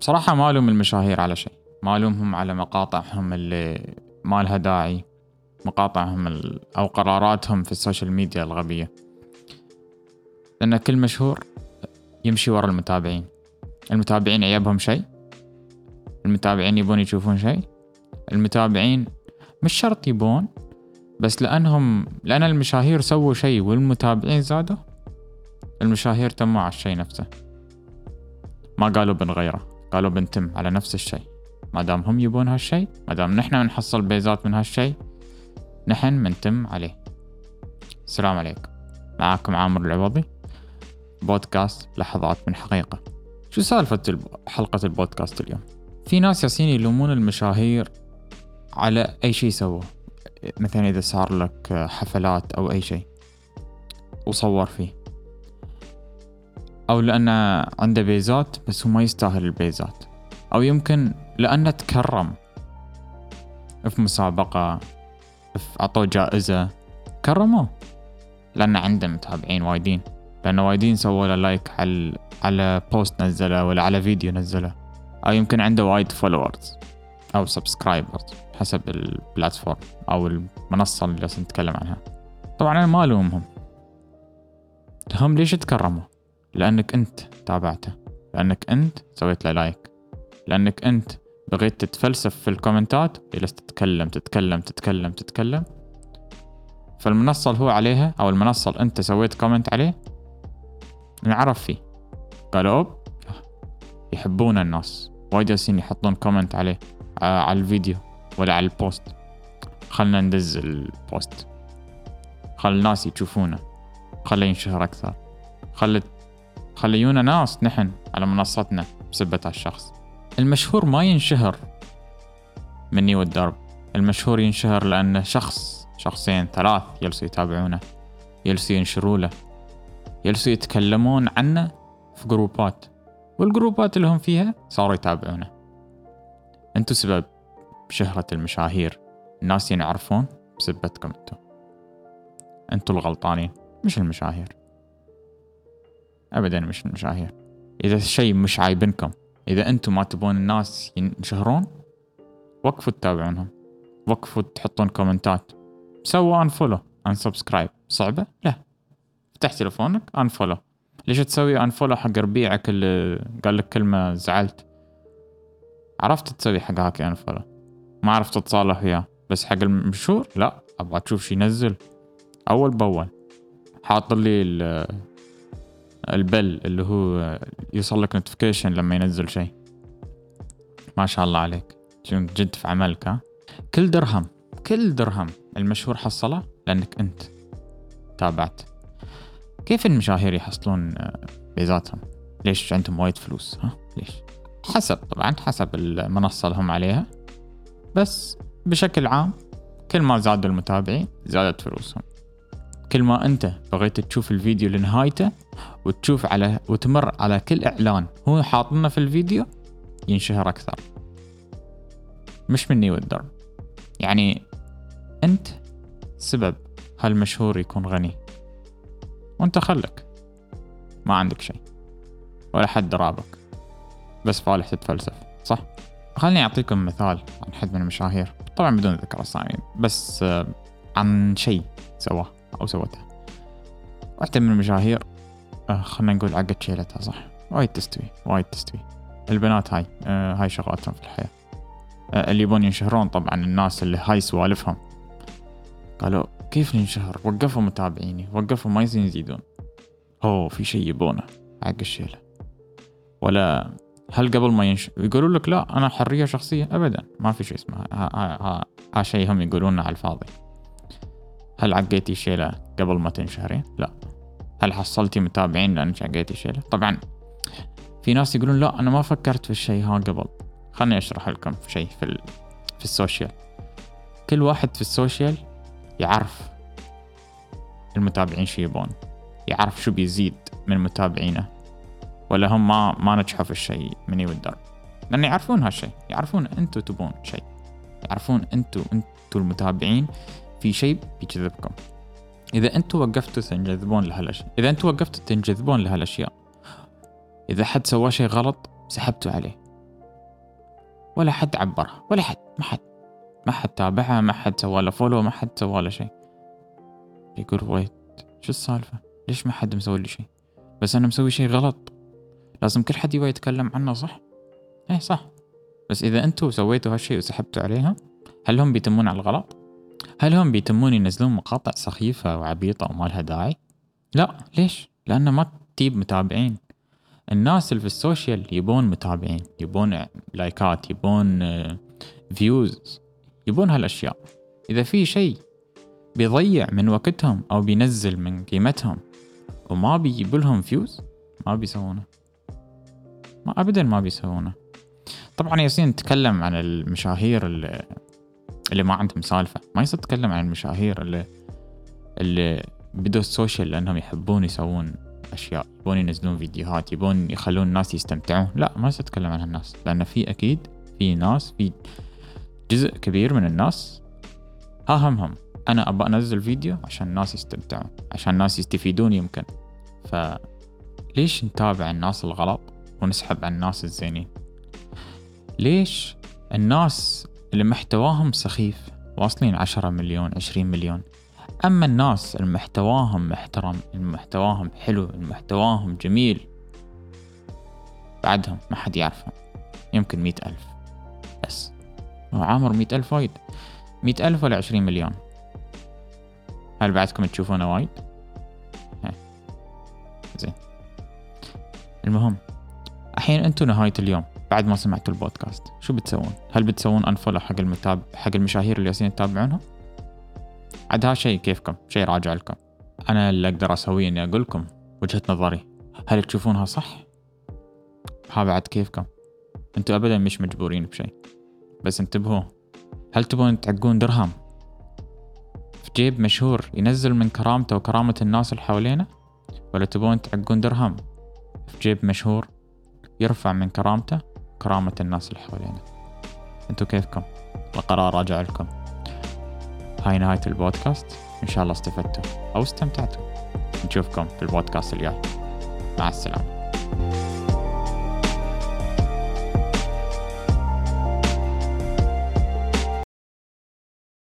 بصراحة ما ألوم المشاهير على شيء. ما ألومهم على مقاطعهم اللي ما لها داعي مقاطعهم ال... أو قراراتهم في السوشيال ميديا الغبية. لأن كل مشهور يمشي ورا المتابعين. المتابعين عيبهم شيء. المتابعين يبون يشوفون شيء. المتابعين مش شرط يبون بس لأنهم لأن المشاهير سووا شيء والمتابعين زادوا المشاهير تموا على الشيء نفسه. ما قالوا بنغيره. قالوا بنتم على نفس الشيء. ما دام هم يبون هالشيء ما دام نحن بنحصل بيزات من هالشيء نحن بنتم عليه. السلام عليكم. معاكم عامر العوضي. بودكاست لحظات من حقيقة. شو سالفة حلقة البودكاست اليوم؟ في ناس ياسين يلومون المشاهير على أي شيء سووه مثلا إذا صار لك حفلات أو أي شيء. وصور فيه. أو لأنه عنده بيزات بس هو ما يستاهل البيزات. أو يمكن لأنه تكرم في مسابقة في عطوه جائزة. كرموه. لأنه عنده متابعين وايدين. لأنه وايدين سووا له like على على post نزله ولا على فيديو نزله. أو يمكن عنده وايد followers أو subscribers حسب ال platform أو المنصة اللي نتكلم عنها. طبعا أنا ما ألومهم. هم ليش تكرموا؟ لأنك أنت تابعته. لأنك أنت سويت له like لأنك أنت بغيت تتفلسف في ال commentات جلست تتكلم تتكلم تتكلم تتكلم. فالمنصة اللي هو عليها أو المنصة اللي أنت سويت comment عليه؟ انعرف فيه. قالوا أوه يحبون الناس. وايد جالسين يحطون comment عليه على الفيديو ولا على ال post. خلنا ندز ال post. خل الناس يشوفونه. خليه ينشهر أكثر. خلت خليونا ناس نحن على منصتنا بسبة هالشخص. المشهور ما ينشهر مني والدرب. المشهور ينشهر لأنه شخص شخصين ثلاث يلسوا يتابعونه يلسوا ينشروا له يلسوا يتكلمون عنه في جروبات. والجروبات اللي هم فيها صاروا يتابعونه. انتو سبب شهرة المشاهير. الناس ينعرفون بسبتكم انتو. انتو الغلطانين مش المشاهير. ابدا مش المشاهير إذا الشيء مش عايبنكم إذا أنتم ما تبون الناس ينشهرون وقفوا تتابعونهم. وقفوا تحطون commentات. سووا unfollow unsubscribe صعبة؟ لا. افتح تلفونك unfollow ليش تسوي unfollow حق ربيعك اللي قال لك كلمة زعلت؟ عرفت تسوي حق هاك ال unfollow ما عرفت تتصالح وياه. بس حق المشهور؟ لا. أبغى تشوف شي ينزل. أول بأول. حاط لي ال bell اللي هو يوصل لك notification لما ينزل شيء. ما شاء الله عليك. جد في عملك ها؟ كل درهم كل درهم المشهور حصله لأنك أنت تابعت. كيف المشاهير يحصلون بيزاتهم ليش عندهم وايد فلوس ها؟ ليش؟ حسب طبعا حسب المنصة اللي هم عليها. بس بشكل عام كل ما زادوا المتابعين زادت فلوسهم. كل ما انت بغيت تشوف الفيديو لنهايته وتشوف على وتمر على كل إعلان هو حاطنا في الفيديو ينشهر أكثر. مش مني والدرب. يعني أنت سبب هالمشهور يكون غني. وأنت خلك. ما عندك شيء. ولا حد رابك بس فالح تتفلسف. صح؟ خليني أعطيكم مثال عن حد من المشاهير. طبعا بدون ذكر أسامي بس آه، عن شيء سواه. أو سوتها واحدة من المشاهير آه خلينا نقول عقد شيلتها صح؟ وايد تستوي وايد تستوي. البنات هاي آه هاي شغلاتهم في الحياة. آه اللي يبون ينشهرون طبعا الناس اللي هاي سوالفهم. قالوا كيف ننشهر؟ وقفوا متابعيني وقفوا ما يزين يزيدون. أوه في شيء يبونه حق الشيلة. ولا هل قبل ما ينش يقولوا لك لا أنا حرية شخصية ابدا ما في شيء اسمه ها, ها, ها, ها شيء هم يقولونه على الفاضي. هل عقيتي شيلة قبل ما تنشهرين؟ لا. هل حصلتي متابعين لأنك عقيتي شيلة؟ طبعا. في ناس يقولون لا أنا ما فكرت في الشيء ها قبل. خلني أشرح لكم شيء في, في ال social. كل واحد في ال social يعرف المتابعين شو يبون. يعرف شو بيزيد من متابعينه. ولا هم ما ما نجحوا في الشيء مني والدرب لأن يعرفون هالشيء. يعرفون أنتوا تبون شيء. يعرفون أنتوا أنتوا المتابعين في شيء بيجذبكم. إذا أنتوا وقفتوا تنجذبون لهالأشياء إذا أنتوا وقفتوا تنجذبون لهالأشياء إذا حد سوى شيء غلط سحبتوا عليه. ولا حد عبرها ولا حد ما حد ما حد تابعها ما حد سوى له follow ما حد سوى له شيء. يقول wait شو السالفة؟ ليش ما حد مسوي لي شيء؟ بس أنا مسوي شيء غلط. لازم كل حد يبغى يتكلم عنه صح؟ إيه صح. بس إذا أنتوا سويتوا هالشيء وسحبتوا عليها هل هم بيتمون على الغلط؟ هل هم بيتمون ينزلون مقاطع سخيفة وعبيطة وما لها داعي؟ لا ليش؟ لأنه ما تجيب متابعين الناس اللي في ال social يبون متابعين يبون likeات يبون views يبون هالأشياء إذا في شيء بيضيع من وقتهم أو بينزل من قيمتهم وما بيجيب لهم views ما بيسوونه ما أبدا ما بيسوونه طبعا ياسين نتكلم عن المشاهير اللي, اللي ما عندهم سالفة. ما يصير تتكلم عن المشاهير اللي اللي بدوا السوشيال لأنهم يحبون يسوون أشياء يبون ينزلون فيديوهات يبون يخلون الناس يستمتعون. لا ما يصير تتكلم عن هالناس لأن في أكيد في ناس في جزء كبير من الناس ها هم هم أنا أبغى أنزل فيديو عشان الناس يستمتعون عشان الناس يستفيدون يمكن. فليش نتابع الناس الغلط ونسحب على الناس الزينين؟ ليش الناس اللي محتواهم سخيف واصلين عشرة مليون عشرين مليون. أما الناس المحتواهم محترم المحتواهم حلو المحتواهم جميل بعدهم ما حد يعرفهم. يمكن مئة ألف. بس. عامر مئة ألف وايد. مئة ألف ولا عشرين مليون؟ هل بعدكم تشوفونه وايد؟ زين. المهم. الحين أنتم نهاية اليوم. بعد ما سمعتوا البودكاست شو بتسوون؟ هل بتسوون انفولو حق المتابع حق المشاهير اللي ياسين تتابعونهم؟ عاد ها شيء كيفكم؟ شيء راجع لكم. أنا اللي أقدر أسويه إني أقول لكم وجهة نظري. هل تشوفونها صح؟ ها بعد كيفكم؟ أنتوا ابدا مش مجبورين بشيء. بس انتبهوا. هل تبون تعقون درهم؟ في جيب مشهور ينزل من كرامته وكرامة الناس اللي حوالينا ولا تبون تعقون درهم؟ في جيب مشهور يرفع من كرامته كرامة الناس اللي حوالينا. انتو كيفكم؟ القرار راجع لكم. هاي نهاية البودكاست. إن شاء الله استفدتوا أو استمتعتوا. نشوفكم في البودكاست الجاي. مع السلامة.